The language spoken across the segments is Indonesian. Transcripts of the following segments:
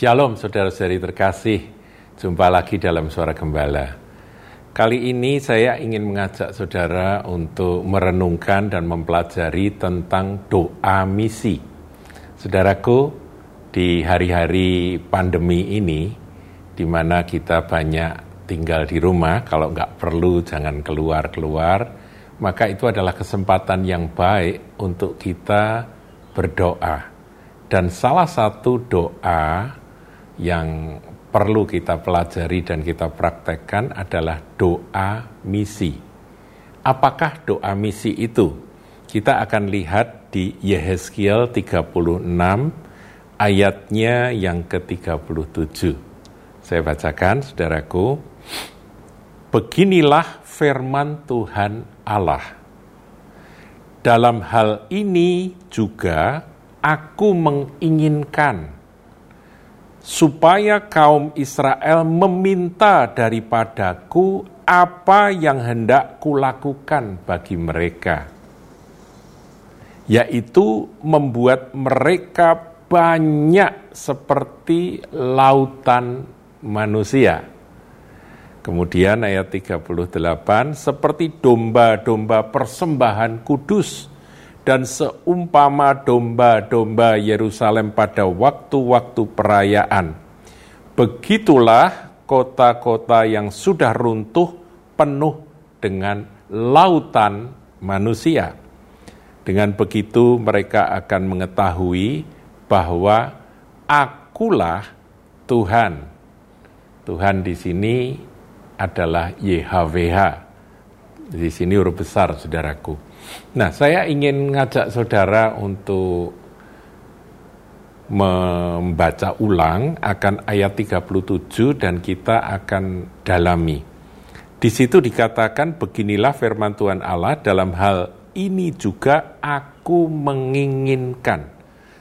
Shalom saudara-saudari terkasih, jumpa lagi dalam Suara Gembala. Kali ini saya ingin mengajak saudara untuk merenungkan dan mempelajari tentang doa misi. Saudaraku, di hari-hari pandemi ini, di mana kita banyak tinggal di rumah, kalau nggak perlu jangan keluar-keluar, maka itu adalah kesempatan yang baik untuk kita berdoa. Dan salah satu doa yang perlu kita pelajari dan kita praktekkan adalah doa misi. Apakah doa misi itu? Kita akan lihat di Yehezkiel 36 ayatnya yang ke-37. Saya bacakan, saudaraku. Beginilah firman Tuhan Allah. Dalam hal ini juga aku menginginkan supaya kaum Israel meminta daripadaku apa yang hendak kulakukan bagi mereka, yaitu membuat mereka banyak seperti lautan manusia. Kemudian ayat 38, seperti domba-domba persembahan kudus, dan seumpama domba-domba Yerusalem pada waktu-waktu perayaan. Begitulah kota-kota yang sudah runtuh penuh dengan lautan manusia. Dengan begitu mereka akan mengetahui bahwa akulah Tuhan. Tuhan di sini adalah YHWH. Di sini huruf besar, saudaraku. Nah, saya ingin ngajak saudara untuk membaca ulang akan ayat 37 dan kita akan dalami. Di situ dikatakan beginilah firman Tuhan Allah dalam hal ini juga aku menginginkan.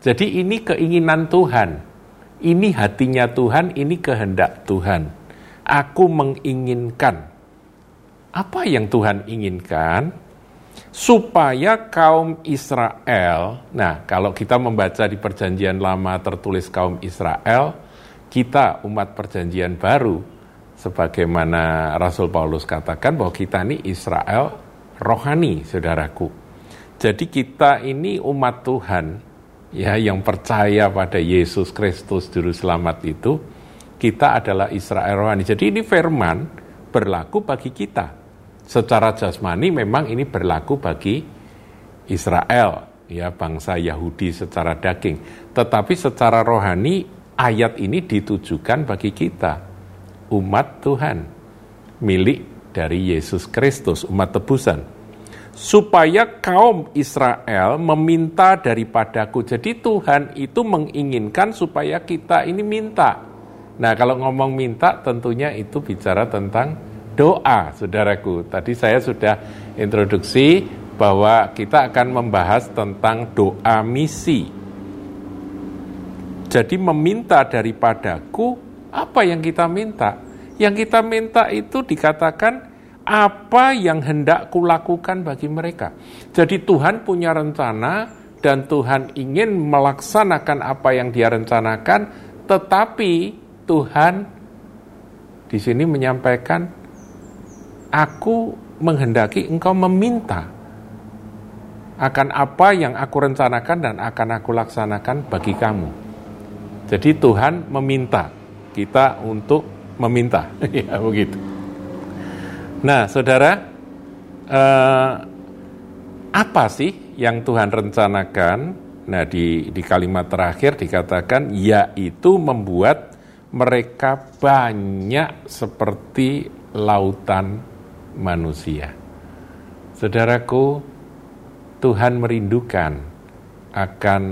Jadi ini keinginan Tuhan. Ini hatinya Tuhan, ini kehendak Tuhan. Aku menginginkan. Apa yang Tuhan inginkan? Supaya kaum Israel, nah kalau kita membaca di perjanjian lama tertulis kaum Israel, kita umat perjanjian baru, sebagaimana Rasul Paulus katakan bahwa kita ini Israel rohani, saudaraku. Jadi kita ini umat Tuhan, ya yang percaya pada Yesus Kristus Juru Selamat itu, kita adalah Israel rohani. Jadi ini firman berlaku bagi kita secara jasmani memang ini berlaku bagi Israel, ya bangsa Yahudi secara daging. Tetapi secara rohani ayat ini ditujukan bagi kita, umat Tuhan, milik dari Yesus Kristus, umat tebusan. Supaya kaum Israel meminta daripadaku. Jadi Tuhan itu menginginkan supaya kita ini minta. Nah kalau ngomong minta tentunya itu bicara tentang doa, saudaraku. Tadi saya sudah introduksi bahwa kita akan membahas tentang doa misi. Jadi meminta daripadaku, apa yang kita minta? Yang kita minta itu dikatakan apa yang hendak kulakukan bagi mereka. Jadi Tuhan punya rencana dan Tuhan ingin melaksanakan apa yang dia rencanakan, tetapi Tuhan di sini menyampaikan aku menghendaki engkau meminta akan apa yang aku rencanakan dan akan aku laksanakan bagi kamu. Jadi Tuhan meminta kita untuk meminta, ya begitu. Nah, saudara, eh, apa sih yang Tuhan rencanakan? Nah, di, di kalimat terakhir dikatakan, yaitu membuat mereka banyak seperti lautan manusia. Saudaraku, Tuhan merindukan akan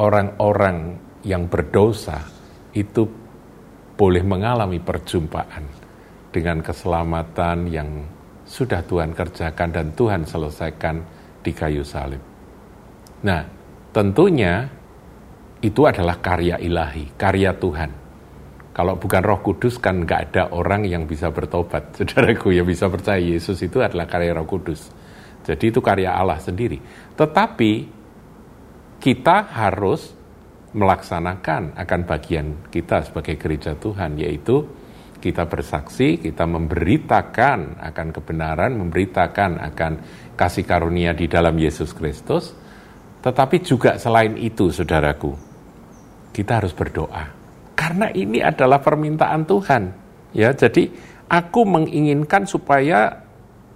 orang-orang yang berdosa itu boleh mengalami perjumpaan dengan keselamatan yang sudah Tuhan kerjakan dan Tuhan selesaikan di kayu salib. Nah, tentunya itu adalah karya ilahi, karya Tuhan. Kalau bukan roh kudus kan nggak ada orang yang bisa bertobat. Saudaraku ya bisa percaya Yesus itu adalah karya roh kudus. Jadi itu karya Allah sendiri. Tetapi kita harus melaksanakan akan bagian kita sebagai gereja Tuhan, yaitu kita bersaksi, kita memberitakan akan kebenaran, memberitakan akan kasih karunia di dalam Yesus Kristus, tetapi juga selain itu, saudaraku, kita harus berdoa. Karena ini adalah permintaan Tuhan. Ya, jadi aku menginginkan supaya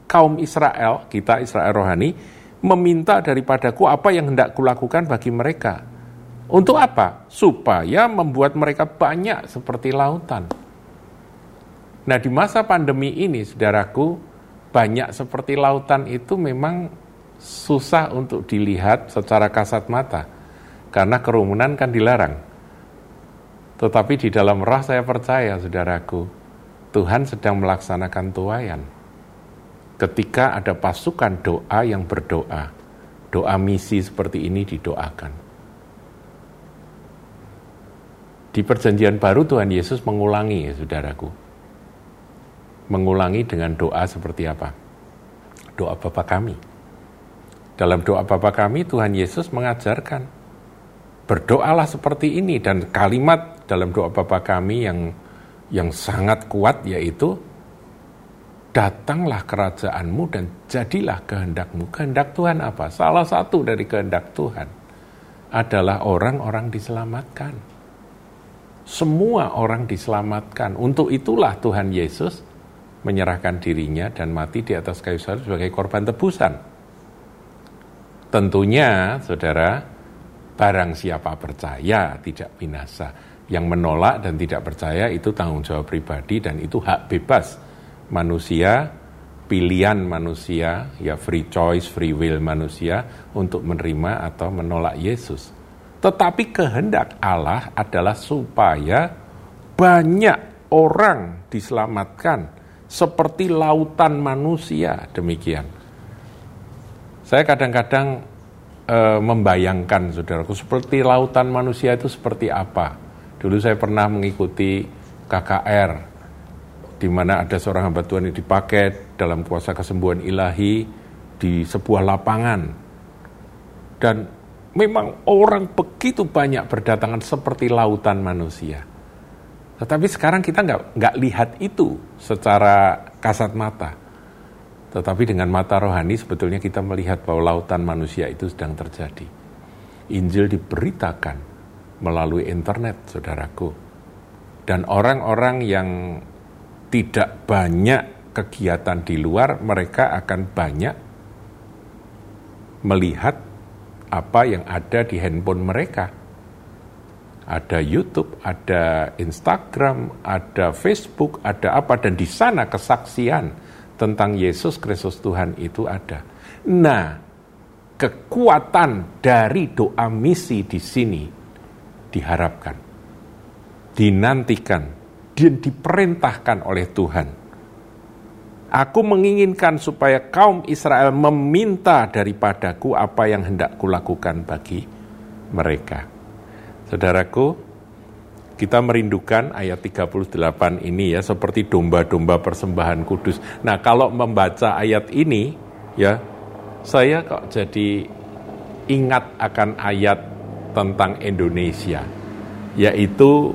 kaum Israel, kita Israel rohani, meminta daripadaku apa yang hendak kulakukan bagi mereka. Untuk apa? Supaya membuat mereka banyak seperti lautan. Nah, di masa pandemi ini, saudaraku, banyak seperti lautan itu memang susah untuk dilihat secara kasat mata karena kerumunan kan dilarang. Tetapi di dalam roh saya percaya, saudaraku, Tuhan sedang melaksanakan tuayan. Ketika ada pasukan doa yang berdoa, doa misi seperti ini didoakan. Di perjanjian baru Tuhan Yesus mengulangi, ya, saudaraku. Mengulangi dengan doa seperti apa? Doa Bapa kami dalam doa Bapa kami, Tuhan Yesus mengajarkan, berdoalah seperti ini. Dan kalimat dalam doa Bapa kami yang yang sangat kuat yaitu, datanglah kerajaanmu dan jadilah kehendakmu. Kehendak Tuhan apa? Salah satu dari kehendak Tuhan adalah orang-orang diselamatkan. Semua orang diselamatkan. Untuk itulah Tuhan Yesus menyerahkan dirinya dan mati di atas kayu salib sebagai korban tebusan Tentunya, saudara, barang siapa percaya tidak binasa. Yang menolak dan tidak percaya itu tanggung jawab pribadi dan itu hak bebas manusia, pilihan manusia, ya free choice, free will manusia untuk menerima atau menolak Yesus. Tetapi kehendak Allah adalah supaya banyak orang diselamatkan seperti lautan manusia demikian. Saya kadang-kadang e, membayangkan, saudaraku, seperti lautan manusia itu seperti apa. Dulu saya pernah mengikuti KKR, di mana ada seorang hamba Tuhan yang dipakai dalam kuasa kesembuhan ilahi di sebuah lapangan. Dan memang orang begitu banyak berdatangan seperti lautan manusia. Tetapi sekarang kita nggak nggak lihat itu secara kasat mata. Tetapi dengan mata rohani sebetulnya kita melihat bahwa lautan manusia itu sedang terjadi. Injil diberitakan melalui internet, saudaraku. Dan orang-orang yang tidak banyak kegiatan di luar, mereka akan banyak melihat apa yang ada di handphone mereka. Ada YouTube, ada Instagram, ada Facebook, ada apa, dan di sana kesaksian tentang Yesus Kristus Tuhan itu ada. Nah, kekuatan dari doa misi di sini diharapkan, dinantikan, dan diperintahkan oleh Tuhan. Aku menginginkan supaya kaum Israel meminta daripadaku apa yang hendak kulakukan bagi mereka. Saudaraku, kita merindukan ayat 38 ini ya seperti domba-domba persembahan kudus. Nah, kalau membaca ayat ini ya saya kok jadi ingat akan ayat tentang Indonesia yaitu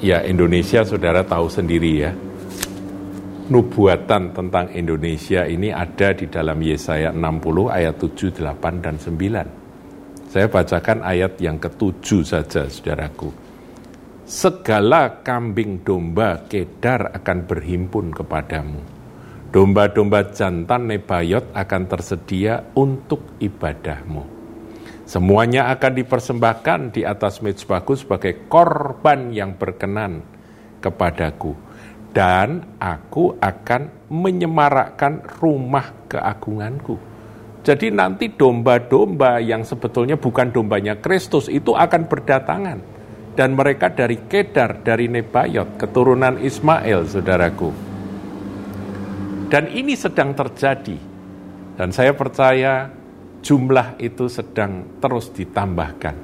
ya Indonesia Saudara tahu sendiri ya. Nubuatan tentang Indonesia ini ada di dalam Yesaya 60 ayat 7, 8 dan 9. Saya bacakan ayat yang ketujuh saja Saudaraku segala kambing domba kedar akan berhimpun kepadamu. Domba-domba jantan Nebayot akan tersedia untuk ibadahmu. Semuanya akan dipersembahkan di atas mezbahku sebagai korban yang berkenan kepadaku. Dan aku akan menyemarakkan rumah keagunganku. Jadi nanti domba-domba yang sebetulnya bukan dombanya Kristus itu akan berdatangan dan mereka dari Kedar, dari Nebayot, keturunan Ismail, saudaraku. Dan ini sedang terjadi. Dan saya percaya jumlah itu sedang terus ditambahkan.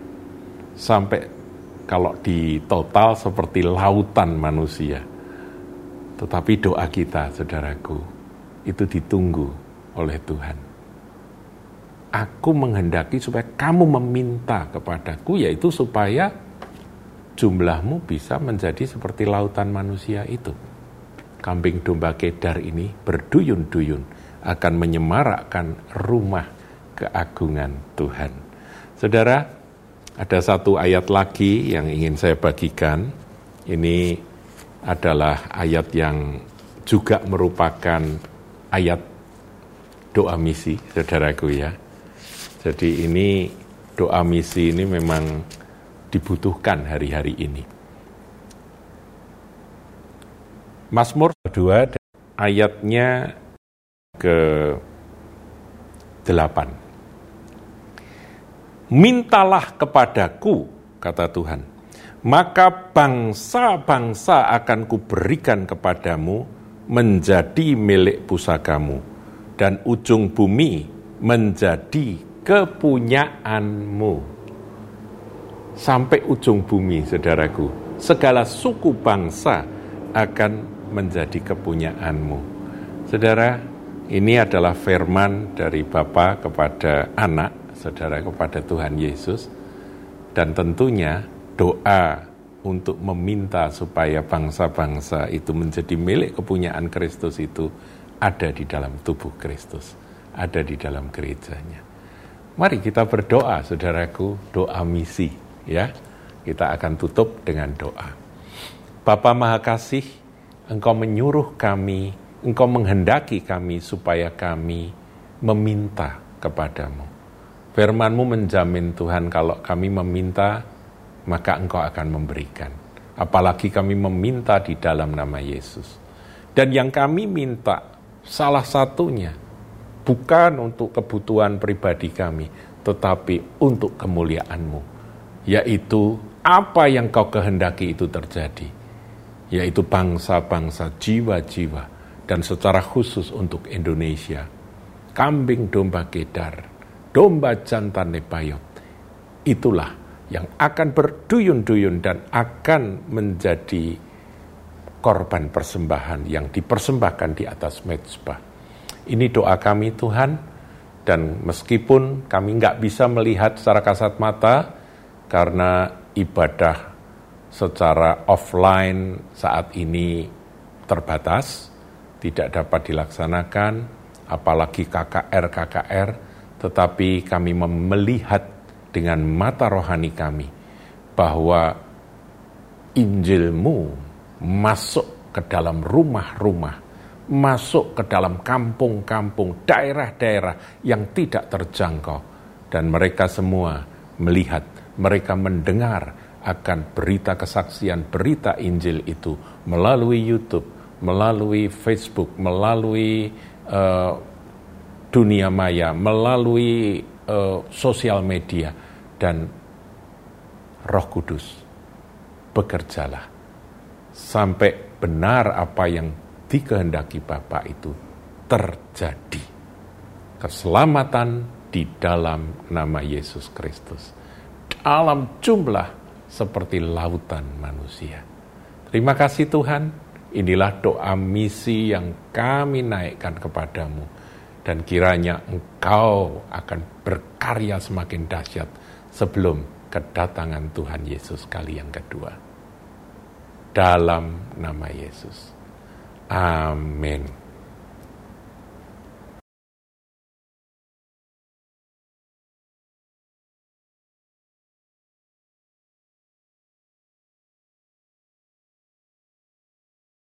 Sampai kalau di total seperti lautan manusia. Tetapi doa kita, saudaraku, itu ditunggu oleh Tuhan. aku menghendaki supaya kamu meminta kepadaku, yaitu supaya jumlahmu bisa menjadi seperti lautan manusia itu. Kambing domba kedar ini berduyun-duyun akan menyemarakkan rumah keagungan Tuhan. Saudara, ada satu ayat lagi yang ingin saya bagikan. Ini adalah ayat yang juga merupakan ayat doa misi, saudaraku ya. Jadi ini doa misi ini memang dibutuhkan hari-hari ini. Mazmur 2 ayatnya ke 8. Mintalah kepadaku, kata Tuhan, maka bangsa-bangsa akan kuberikan kepadamu menjadi milik pusakamu, dan ujung bumi menjadi kepunyaanmu sampai ujung bumi, saudaraku. Segala suku bangsa akan menjadi kepunyaanmu. Saudara, ini adalah firman dari Bapa kepada anak, saudara kepada Tuhan Yesus. Dan tentunya doa untuk meminta supaya bangsa-bangsa itu menjadi milik kepunyaan Kristus itu ada di dalam tubuh Kristus, ada di dalam gerejanya. Mari kita berdoa, saudaraku, doa misi ya. Kita akan tutup dengan doa. Bapa Maha Kasih, Engkau menyuruh kami, Engkau menghendaki kami supaya kami meminta kepadamu. Firmanmu menjamin Tuhan kalau kami meminta, maka Engkau akan memberikan. Apalagi kami meminta di dalam nama Yesus. Dan yang kami minta, salah satunya, bukan untuk kebutuhan pribadi kami, tetapi untuk kemuliaan-Mu yaitu apa yang kau kehendaki itu terjadi, yaitu bangsa-bangsa, jiwa-jiwa, dan secara khusus untuk Indonesia. Kambing domba kedar, domba jantan nepayot, itulah yang akan berduyun-duyun dan akan menjadi korban persembahan yang dipersembahkan di atas mezbah. Ini doa kami Tuhan, dan meskipun kami nggak bisa melihat secara kasat mata, karena ibadah secara offline saat ini terbatas, tidak dapat dilaksanakan, apalagi KKR-KKR, tetapi kami melihat dengan mata rohani kami bahwa Injilmu masuk ke dalam rumah-rumah, masuk ke dalam kampung-kampung, daerah-daerah yang tidak terjangkau, dan mereka semua melihat mereka mendengar akan berita kesaksian, berita Injil itu melalui YouTube, melalui Facebook, melalui uh, dunia maya, melalui uh, sosial media, dan Roh Kudus bekerjalah sampai benar apa yang dikehendaki Bapa itu terjadi. Keselamatan di dalam nama Yesus Kristus alam jumlah seperti lautan manusia. Terima kasih Tuhan, inilah doa misi yang kami naikkan kepadamu. Dan kiranya engkau akan berkarya semakin dahsyat sebelum kedatangan Tuhan Yesus kali yang kedua. Dalam nama Yesus. Amin.